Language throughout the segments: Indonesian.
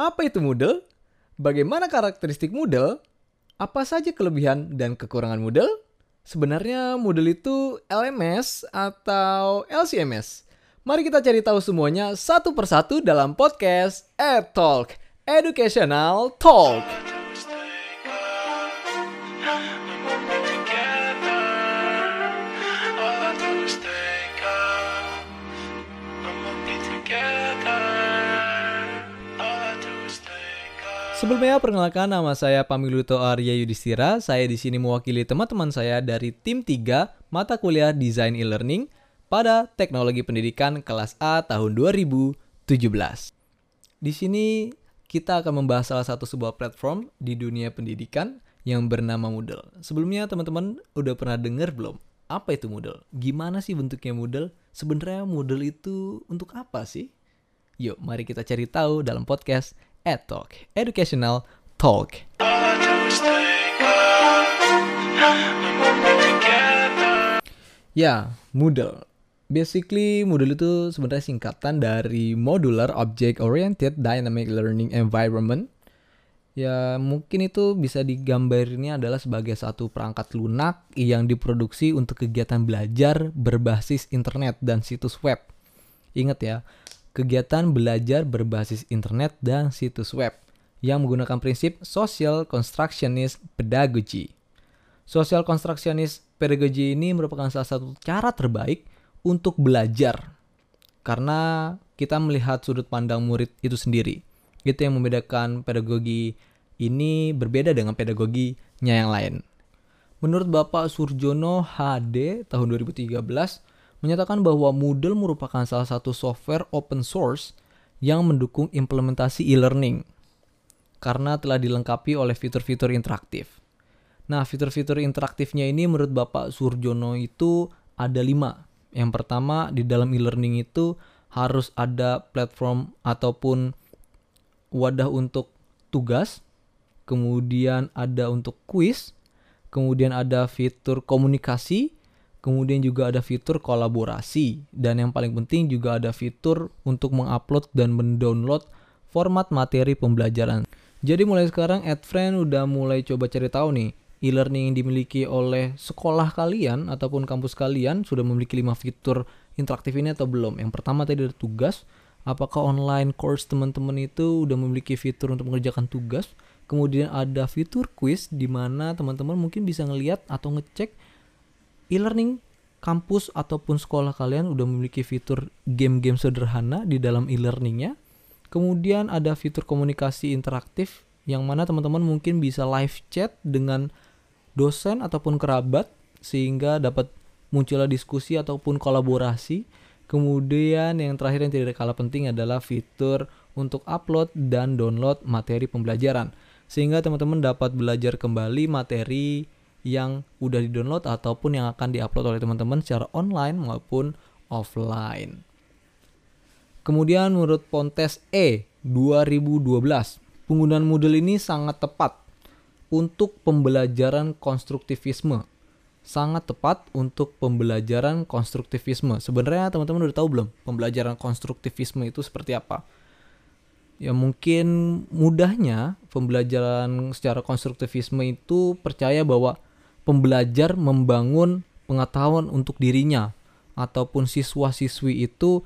Apa itu Moodle? Bagaimana karakteristik Moodle? Apa saja kelebihan dan kekurangan Moodle? Sebenarnya Moodle itu LMS atau LCMS? Mari kita cari tahu semuanya satu persatu dalam podcast EdTalk, Educational Talk. Sebelumnya perkenalkan nama saya Pamiluto Arya Yudhistira. Saya di sini mewakili teman-teman saya dari tim 3 mata kuliah Design E-Learning pada Teknologi Pendidikan kelas A tahun 2017. Di sini kita akan membahas salah satu sebuah platform di dunia pendidikan yang bernama Moodle. Sebelumnya teman-teman udah pernah dengar belum? Apa itu Moodle? Gimana sih bentuknya Moodle? Sebenarnya Moodle itu untuk apa sih? Yuk, mari kita cari tahu dalam podcast EdTalk, Educational Talk. Ya, Moodle. Basically, Moodle itu sebenarnya singkatan dari Modular Object Oriented Dynamic Learning Environment. Ya, mungkin itu bisa digambarinnya adalah sebagai satu perangkat lunak yang diproduksi untuk kegiatan belajar berbasis internet dan situs web. Ingat ya, kegiatan belajar berbasis internet dan situs web yang menggunakan prinsip social constructionist pedagogy. Social constructionist pedagogy ini merupakan salah satu cara terbaik untuk belajar karena kita melihat sudut pandang murid itu sendiri. Itu yang membedakan pedagogi ini berbeda dengan pedagoginya yang lain. Menurut Bapak Surjono HD tahun 2013, menyatakan bahwa Moodle merupakan salah satu software open source yang mendukung implementasi e-learning karena telah dilengkapi oleh fitur-fitur interaktif. Nah, fitur-fitur interaktifnya ini menurut Bapak Surjono itu ada lima. Yang pertama, di dalam e-learning itu harus ada platform ataupun wadah untuk tugas, kemudian ada untuk quiz, kemudian ada fitur komunikasi, Kemudian juga ada fitur kolaborasi dan yang paling penting juga ada fitur untuk mengupload dan mendownload format materi pembelajaran. Jadi mulai sekarang AdFriend udah mulai coba cari tahu nih e-learning yang dimiliki oleh sekolah kalian ataupun kampus kalian sudah memiliki 5 fitur interaktif ini atau belum. Yang pertama tadi ada tugas, apakah online course teman-teman itu udah memiliki fitur untuk mengerjakan tugas. Kemudian ada fitur quiz di mana teman-teman mungkin bisa ngeliat atau ngecek e-learning kampus ataupun sekolah kalian udah memiliki fitur game-game sederhana di dalam e-learningnya. Kemudian ada fitur komunikasi interaktif yang mana teman-teman mungkin bisa live chat dengan dosen ataupun kerabat sehingga dapat muncullah diskusi ataupun kolaborasi. Kemudian yang terakhir yang tidak kalah penting adalah fitur untuk upload dan download materi pembelajaran sehingga teman-teman dapat belajar kembali materi yang udah di-download ataupun yang akan di-upload oleh teman-teman secara online maupun offline. Kemudian menurut Pontes E 2012, penggunaan Moodle ini sangat tepat untuk pembelajaran konstruktivisme. Sangat tepat untuk pembelajaran konstruktivisme. Sebenarnya teman-teman udah tahu belum pembelajaran konstruktivisme itu seperti apa? Ya mungkin mudahnya pembelajaran secara konstruktivisme itu percaya bahwa pembelajar membangun pengetahuan untuk dirinya ataupun siswa-siswi itu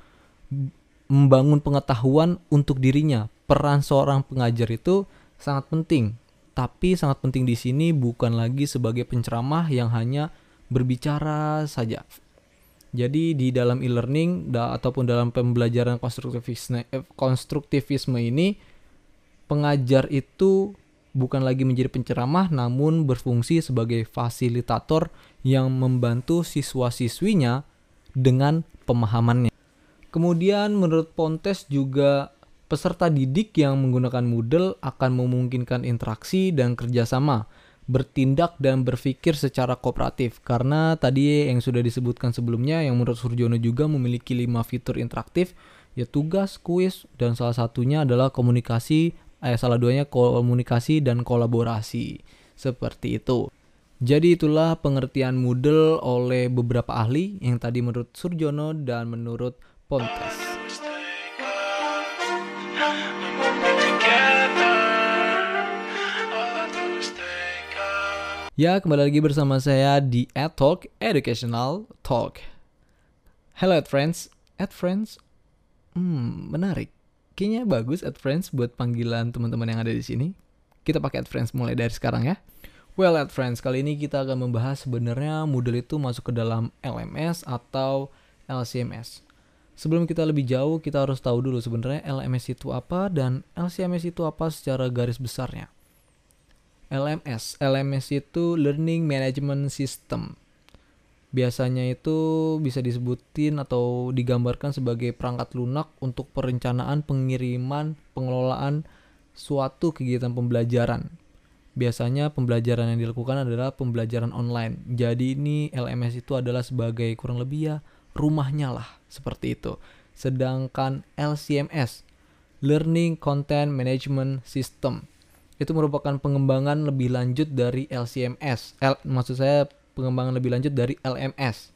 membangun pengetahuan untuk dirinya. Peran seorang pengajar itu sangat penting. Tapi sangat penting di sini bukan lagi sebagai penceramah yang hanya berbicara saja. Jadi di dalam e-learning ataupun dalam pembelajaran konstruktivisme, eh, konstruktivisme ini pengajar itu bukan lagi menjadi penceramah namun berfungsi sebagai fasilitator yang membantu siswa-siswinya dengan pemahamannya. Kemudian menurut Pontes juga peserta didik yang menggunakan Moodle akan memungkinkan interaksi dan kerjasama, bertindak dan berpikir secara kooperatif. Karena tadi yang sudah disebutkan sebelumnya yang menurut Surjono juga memiliki lima fitur interaktif, ya tugas, kuis, dan salah satunya adalah komunikasi eh salah duanya komunikasi dan kolaborasi. Seperti itu. Jadi itulah pengertian Moodle oleh beberapa ahli yang tadi menurut Surjono dan menurut Pontes. Ya, kembali lagi bersama saya di Ad Talk Educational Talk. Hello, Ad friends. Ad friends. Hmm, menarik. Kayaknya bagus Ed Friends buat panggilan teman-teman yang ada di sini. Kita pakai Ed Friends mulai dari sekarang ya. Well, Ed Friends, kali ini kita akan membahas sebenarnya Moodle itu masuk ke dalam LMS atau LCMS. Sebelum kita lebih jauh, kita harus tahu dulu sebenarnya LMS itu apa dan LCMS itu apa secara garis besarnya. LMS. LMS itu Learning Management System. Biasanya itu bisa disebutin atau digambarkan sebagai perangkat lunak untuk perencanaan, pengiriman, pengelolaan suatu kegiatan pembelajaran. Biasanya pembelajaran yang dilakukan adalah pembelajaran online. Jadi ini LMS itu adalah sebagai kurang lebih ya rumahnya lah, seperti itu. Sedangkan LCMS, Learning Content Management System, itu merupakan pengembangan lebih lanjut dari LCMS. L, maksud saya pengembangan lebih lanjut dari LMS.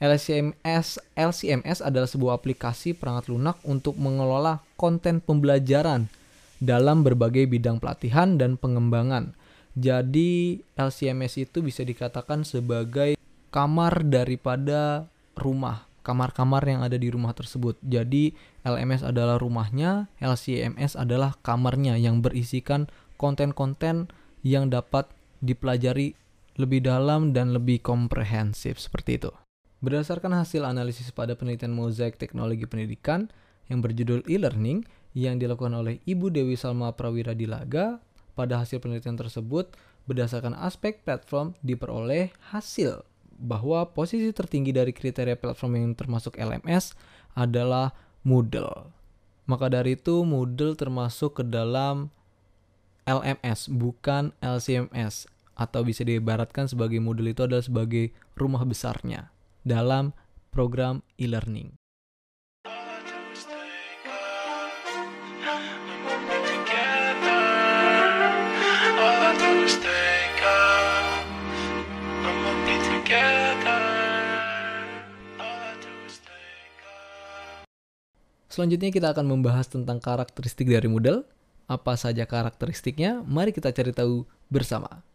LCMS LCMS adalah sebuah aplikasi perangkat lunak untuk mengelola konten pembelajaran dalam berbagai bidang pelatihan dan pengembangan. Jadi LCMS itu bisa dikatakan sebagai kamar daripada rumah, kamar-kamar yang ada di rumah tersebut. Jadi LMS adalah rumahnya, LCMS adalah kamarnya yang berisikan konten-konten yang dapat dipelajari lebih dalam dan lebih komprehensif seperti itu. Berdasarkan hasil analisis pada penelitian Mozaik Teknologi Pendidikan yang berjudul e-learning yang dilakukan oleh Ibu Dewi Salma Prawira Dilaga, pada hasil penelitian tersebut berdasarkan aspek platform diperoleh hasil bahwa posisi tertinggi dari kriteria platform yang termasuk LMS adalah Moodle. Maka dari itu Moodle termasuk ke dalam LMS bukan LCMS atau bisa diibaratkan sebagai modul itu adalah sebagai rumah besarnya dalam program e-learning. Selanjutnya kita akan membahas tentang karakteristik dari Moodle, apa saja karakteristiknya? Mari kita cari tahu bersama.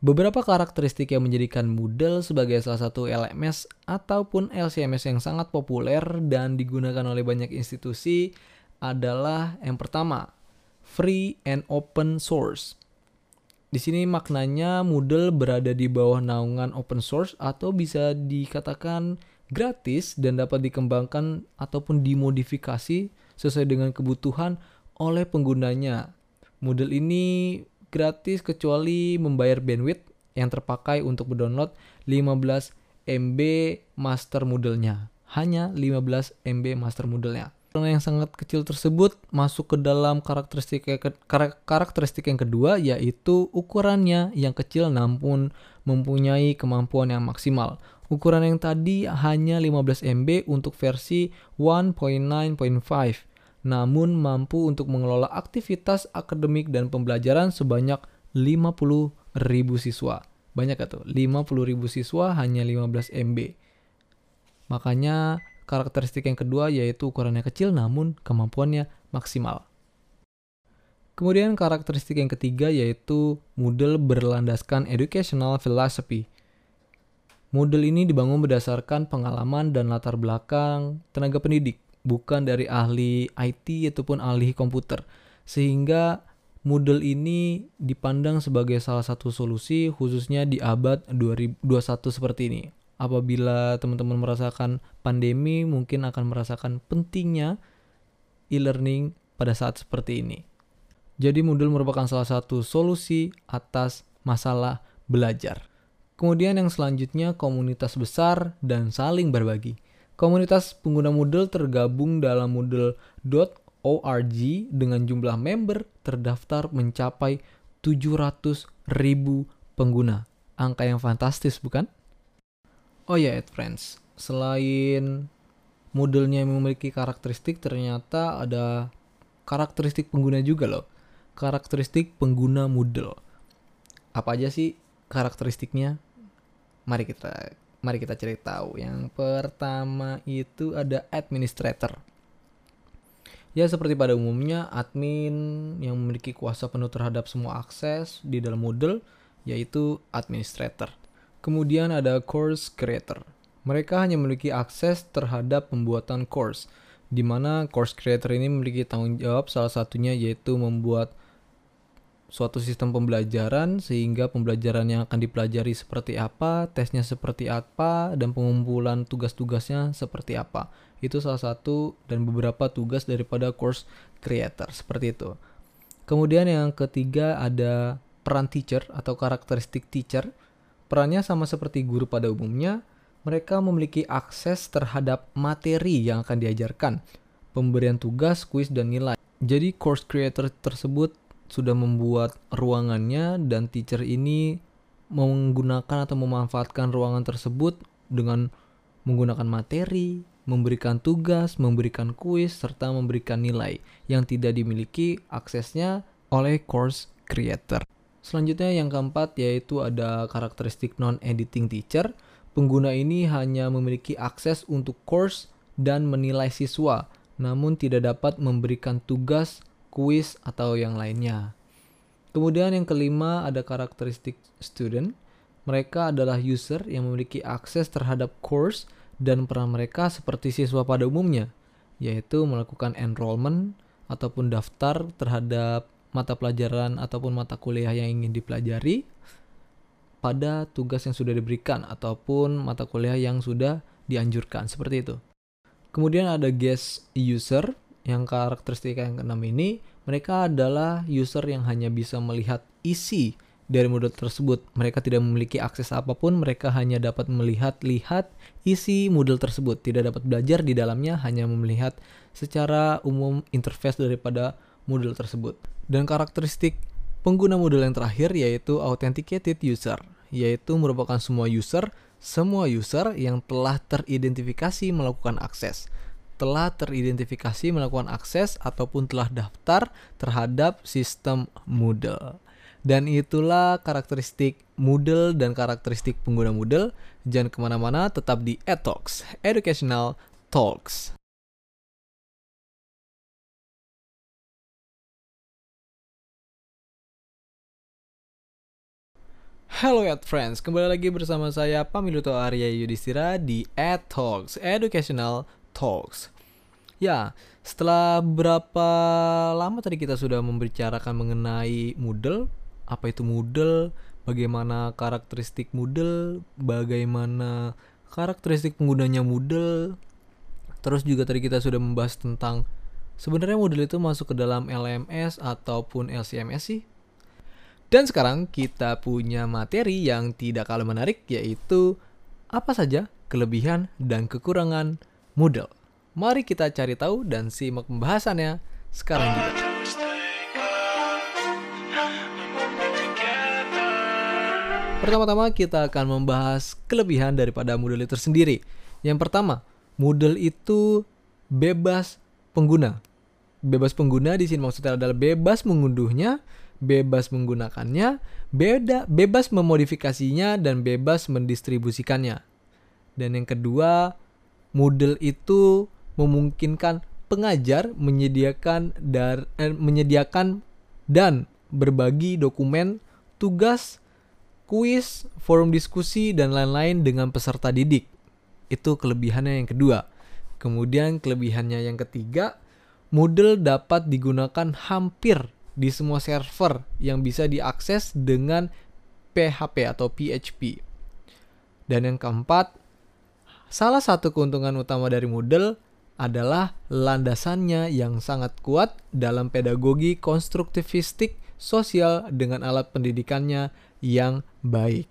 Beberapa karakteristik yang menjadikan Moodle sebagai salah satu LMS ataupun LCMS yang sangat populer dan digunakan oleh banyak institusi adalah yang pertama, free and open source. Di sini maknanya Moodle berada di bawah naungan open source atau bisa dikatakan gratis dan dapat dikembangkan ataupun dimodifikasi sesuai dengan kebutuhan oleh penggunanya. Moodle ini gratis kecuali membayar bandwidth yang terpakai untuk mendownload 15 MB master Moodle-nya. Hanya 15 MB master Moodle-nya. Karena yang sangat kecil tersebut masuk ke dalam karakteristik karakteristik yang kedua yaitu ukurannya yang kecil namun mempunyai kemampuan yang maksimal. Ukuran yang tadi hanya 15 MB untuk versi 1.9.5 namun mampu untuk mengelola aktivitas akademik dan pembelajaran sebanyak 50 ribu siswa. Banyak atau 50 ribu siswa hanya 15 MB. Makanya karakteristik yang kedua yaitu ukurannya kecil namun kemampuannya maksimal. Kemudian karakteristik yang ketiga yaitu Moodle berlandaskan educational philosophy. Moodle ini dibangun berdasarkan pengalaman dan latar belakang tenaga pendidik bukan dari ahli IT ataupun ahli komputer. Sehingga Moodle ini dipandang sebagai salah satu solusi khususnya di abad 2021 seperti ini. Apabila teman-teman merasakan pandemi, mungkin akan merasakan pentingnya e-learning pada saat seperti ini. Jadi Moodle merupakan salah satu solusi atas masalah belajar. Kemudian yang selanjutnya komunitas besar dan saling berbagi. Komunitas pengguna Moodle tergabung dalam Moodle.org dengan jumlah member terdaftar mencapai 700 ribu pengguna. Angka yang fantastis bukan? Oh ya, yeah, friends. Selain Moodle-nya memiliki karakteristik, ternyata ada karakteristik pengguna juga loh. Karakteristik pengguna Moodle. Apa aja sih karakteristiknya? Mari kita Mari kita cari tahu. Yang pertama itu ada administrator. Ya seperti pada umumnya admin yang memiliki kuasa penuh terhadap semua akses di dalam Moodle yaitu administrator. Kemudian ada course creator. Mereka hanya memiliki akses terhadap pembuatan course, di mana course creator ini memiliki tanggung jawab salah satunya yaitu membuat suatu sistem pembelajaran sehingga pembelajaran yang akan dipelajari seperti apa, tesnya seperti apa, dan pengumpulan tugas-tugasnya seperti apa. Itu salah satu dan beberapa tugas daripada course creator seperti itu. Kemudian yang ketiga ada peran teacher atau karakteristik teacher. Perannya sama seperti guru pada umumnya, mereka memiliki akses terhadap materi yang akan diajarkan, pemberian tugas, kuis, dan nilai. Jadi course creator tersebut sudah membuat ruangannya dan teacher ini menggunakan atau memanfaatkan ruangan tersebut dengan menggunakan materi, memberikan tugas, memberikan kuis, serta memberikan nilai yang tidak dimiliki aksesnya oleh course creator. Selanjutnya yang keempat yaitu ada karakteristik non-editing teacher. Pengguna ini hanya memiliki akses untuk course dan menilai siswa, namun tidak dapat memberikan tugas kuis, atau yang lainnya. Kemudian yang kelima ada karakteristik student. Mereka adalah user yang memiliki akses terhadap course dan peran mereka seperti siswa pada umumnya, yaitu melakukan enrollment ataupun daftar terhadap mata pelajaran ataupun mata kuliah yang ingin dipelajari pada tugas yang sudah diberikan ataupun mata kuliah yang sudah dianjurkan seperti itu. Kemudian ada guest user yang karakteristik yang keenam ini, mereka adalah user yang hanya bisa melihat isi dari modul tersebut. Mereka tidak memiliki akses apa pun, mereka hanya dapat melihat-lihat isi modul tersebut. Tidak dapat belajar di dalamnya, hanya melihat secara umum interface daripada modul tersebut. Dan karakteristik pengguna modul yang terakhir yaitu authenticated user, yaitu merupakan semua user, semua user yang telah teridentifikasi melakukan akses telah teridentifikasi melakukan akses ataupun telah daftar terhadap sistem Moodle. Dan itulah karakteristik Moodle dan karakteristik pengguna Moodle. Jangan ke mana-mana, tetap di eTalks, Educational Talks. Halo ya friends, kembali lagi bersama saya Pamiluto Arya Yudhistira di eTalks, Educational Talks. Ya, setelah berapa lama tadi kita sudah membicarakan mengenai Moodle, apa itu Moodle, bagaimana karakteristik Moodle, bagaimana karakteristik penggunanya Moodle. Terus juga tadi kita sudah membahas tentang sebenarnya Moodle itu masuk ke dalam LMS ataupun LCMS sih. Dan sekarang kita punya materi yang tidak kalah menarik yaitu apa saja kelebihan dan kekurangan Moodle. Mari kita cari tahu dan simak pembahasannya sekarang juga. Pertama-tama kita akan membahas kelebihan daripada Moodle itu sendiri. Yang pertama, Moodle itu bebas pengguna. Bebas pengguna di sini maksudnya adalah bebas mengunduhnya, bebas menggunakannya, beda bebas memodifikasinya dan bebas mendistribusikannya. Dan yang kedua, Moodle itu memungkinkan pengajar menyediakan dar, eh, menyediakan dan berbagi dokumen, tugas, kuis, forum diskusi dan lain-lain dengan peserta didik. Itu kelebihannya yang kedua. Kemudian kelebihannya yang ketiga, Moodle dapat digunakan hampir di semua server yang bisa diakses dengan PHP atau PHP. Dan yang keempat, Salah satu keuntungan utama dari Moodle adalah landasannya yang sangat kuat dalam pedagogi konstruktivistik sosial dengan alat pendidikannya yang baik.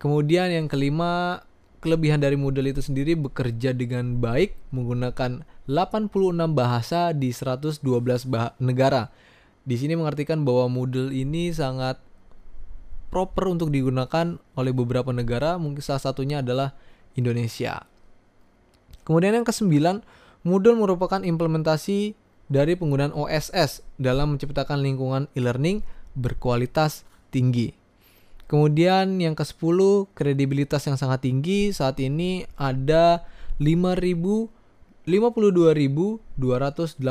Kemudian yang kelima, kelebihan dari Moodle itu sendiri bekerja dengan baik menggunakan 86 bahasa di 112 bah negara. Di sini mengartikan bahwa Moodle ini sangat proper untuk digunakan oleh beberapa negara, mungkin salah satunya adalah Indonesia. Kemudian yang kesembilan, Moodle merupakan implementasi dari penggunaan OSS dalam menciptakan lingkungan e-learning berkualitas tinggi. Kemudian yang ke-10, kredibilitas yang sangat tinggi. Saat ini ada 5.000 52.289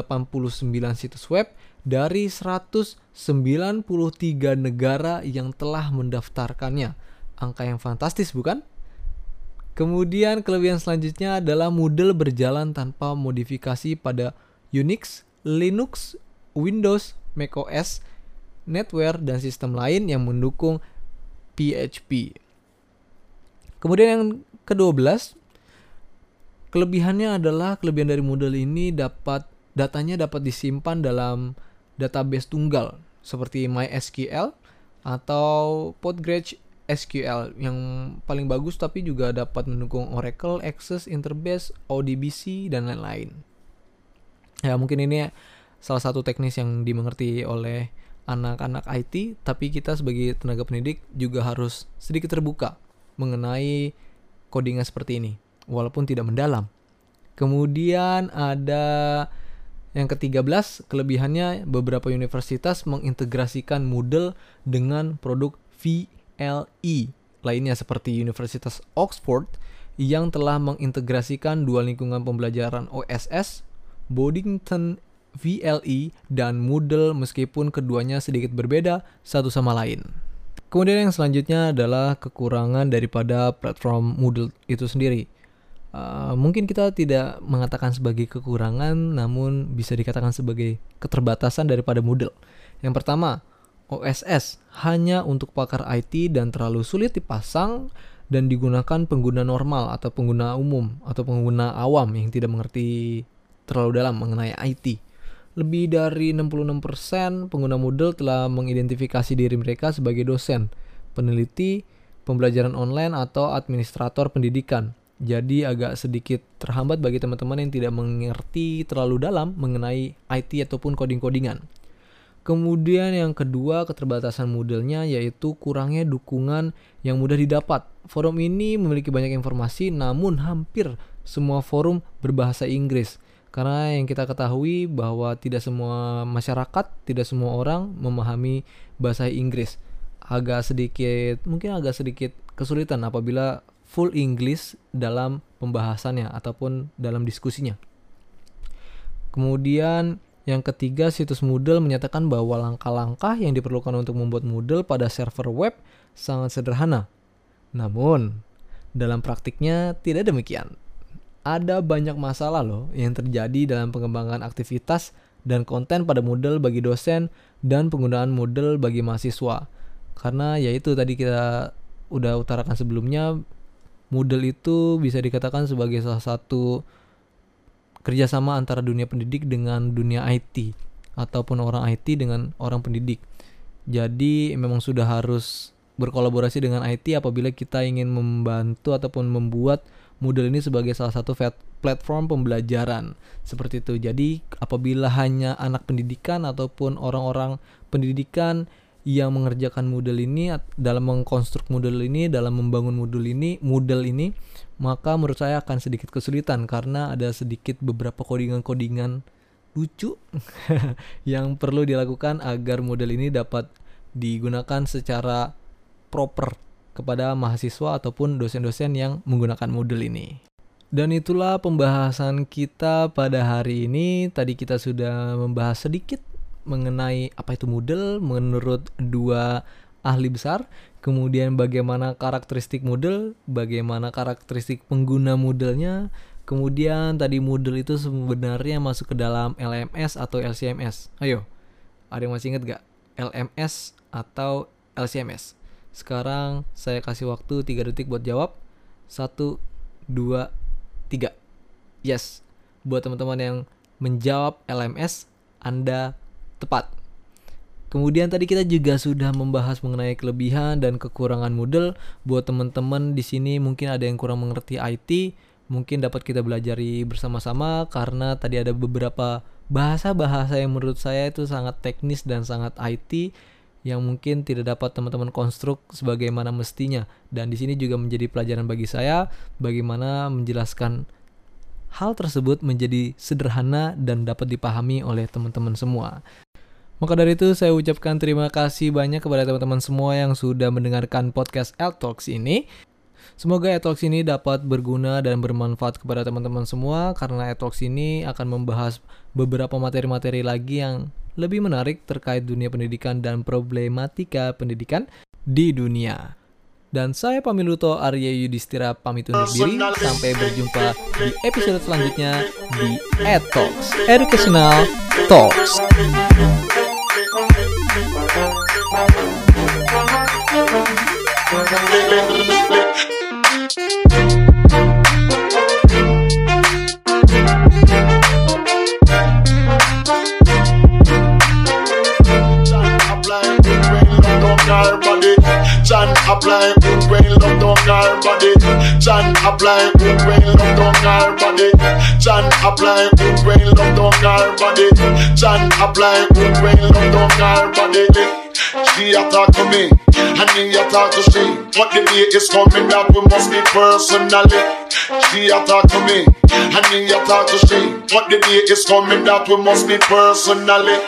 situs web dari 193 negara yang telah mendaftarkannya. Angka yang fantastis bukan? Kemudian kelebihan selanjutnya adalah Moodle berjalan tanpa modifikasi pada Unix, Linux, Windows, macOS, NetWare, dan sistem lain yang mendukung PHP. Kemudian yang ke-12, kelebihannya adalah kelebihan dari Moodle ini dapat datanya dapat disimpan dalam database tunggal seperti MySQL atau Postgres SQL yang paling bagus tapi juga dapat mendukung Oracle, Access, Interbase, ODBC dan lain-lain. Ya mungkin ini salah satu teknis yang dimengerti oleh anak-anak IT, tapi kita sebagai tenaga pendidik juga harus sedikit terbuka mengenai codingan seperti ini, walaupun tidak mendalam. Kemudian ada yang ke-13, kelebihannya beberapa universitas mengintegrasikan Moodle dengan produk V LE lainnya seperti Universitas Oxford yang telah mengintegrasikan dua lingkungan pembelajaran OSS, Boddington VLE, dan Moodle meskipun keduanya sedikit berbeda satu sama lain. Kemudian yang selanjutnya adalah kekurangan daripada platform Moodle itu sendiri. Uh, mungkin kita tidak mengatakan sebagai kekurangan, namun bisa dikatakan sebagai keterbatasan daripada Moodle. Yang pertama, OSS hanya untuk pakar IT dan terlalu sulit dipasang dan digunakan pengguna normal atau pengguna umum atau pengguna awam yang tidak mengerti terlalu dalam mengenai IT. Lebih dari 66% pengguna Moodle telah mengidentifikasi diri mereka sebagai dosen, peneliti, pembelajaran online atau administrator pendidikan. Jadi agak sedikit terhambat bagi teman-teman yang tidak mengerti terlalu dalam mengenai IT ataupun coding-codingan. Kemudian yang kedua keterbatasan modelnya yaitu kurangnya dukungan yang mudah didapat. Forum ini memiliki banyak informasi namun hampir semua forum berbahasa Inggris. Karena yang kita ketahui bahwa tidak semua masyarakat, tidak semua orang memahami bahasa Inggris. Agak sedikit, mungkin agak sedikit kesulitan apabila full English dalam pembahasannya ataupun dalam diskusinya. Kemudian yang ketiga, situs Moodle menyatakan bahwa langkah-langkah yang diperlukan untuk membuat Moodle pada server web sangat sederhana. Namun, dalam praktiknya tidak demikian. Ada banyak masalah loh yang terjadi dalam pengembangan aktivitas dan konten pada Moodle bagi dosen dan penggunaan Moodle bagi mahasiswa. Karena yaitu tadi kita udah utarakan sebelumnya, Moodle itu bisa dikatakan sebagai salah satu kerjasama antara dunia pendidik dengan dunia IT ataupun orang IT dengan orang pendidik. Jadi memang sudah harus berkolaborasi dengan IT apabila kita ingin membantu ataupun membuat model ini sebagai salah satu platform pembelajaran seperti itu. Jadi apabila hanya anak pendidikan ataupun orang-orang pendidikan yang mengerjakan model ini dalam mengkonstruk model ini dalam membangun modul ini model ini maka menurut saya akan sedikit kesulitan karena ada sedikit beberapa codingan-codingan lucu yang perlu dilakukan agar model ini dapat digunakan secara proper kepada mahasiswa ataupun dosen-dosen yang menggunakan model ini. Dan itulah pembahasan kita pada hari ini. Tadi kita sudah membahas sedikit mengenai apa itu Moodle menurut dua ahli besar, kemudian bagaimana karakteristik Moodle, bagaimana karakteristik pengguna Moodle-nya, kemudian tadi Moodle itu sebenarnya masuk ke dalam LMS atau LCMS. Ayo, ada yang masih inget gak? LMS atau LCMS. Sekarang saya kasih waktu 3 detik buat jawab. 1, 2, 3. Yes, buat teman-teman yang menjawab LMS, Anda tepat. Kemudian tadi kita juga sudah membahas mengenai kelebihan dan kekurangan Moodle. Buat teman-teman di sini mungkin ada yang kurang mengerti IT, mungkin dapat kita belajari bersama-sama karena tadi ada beberapa bahasa-bahasa yang menurut saya itu sangat teknis dan sangat IT yang mungkin tidak dapat teman-teman konstruk sebagaimana mestinya. Dan di sini juga menjadi pelajaran bagi saya bagaimana menjelaskan hal tersebut menjadi sederhana dan dapat dipahami oleh teman-teman semua. Maka dari itu saya ucapkan terima kasih banyak kepada teman-teman semua yang sudah mendengarkan podcast L Talks ini. Semoga Talks ini dapat berguna dan bermanfaat kepada teman-teman semua karena Talks ini akan membahas beberapa materi-materi lagi yang lebih menarik terkait dunia pendidikan dan problematika pendidikan di dunia. Dan saya Pamiluto Arya Yudhistira pamit undur diri. Sampai berjumpa di episode selanjutnya di EdTalks, Educational Talks. apply good when love down her body. John apply hook when love body. John apply good when love down her body. John apply when love body. She attack to me, and me attack to she. But the day is coming that we must be personally. She attack to me, and me attack to she. But the day is coming that we must be personally.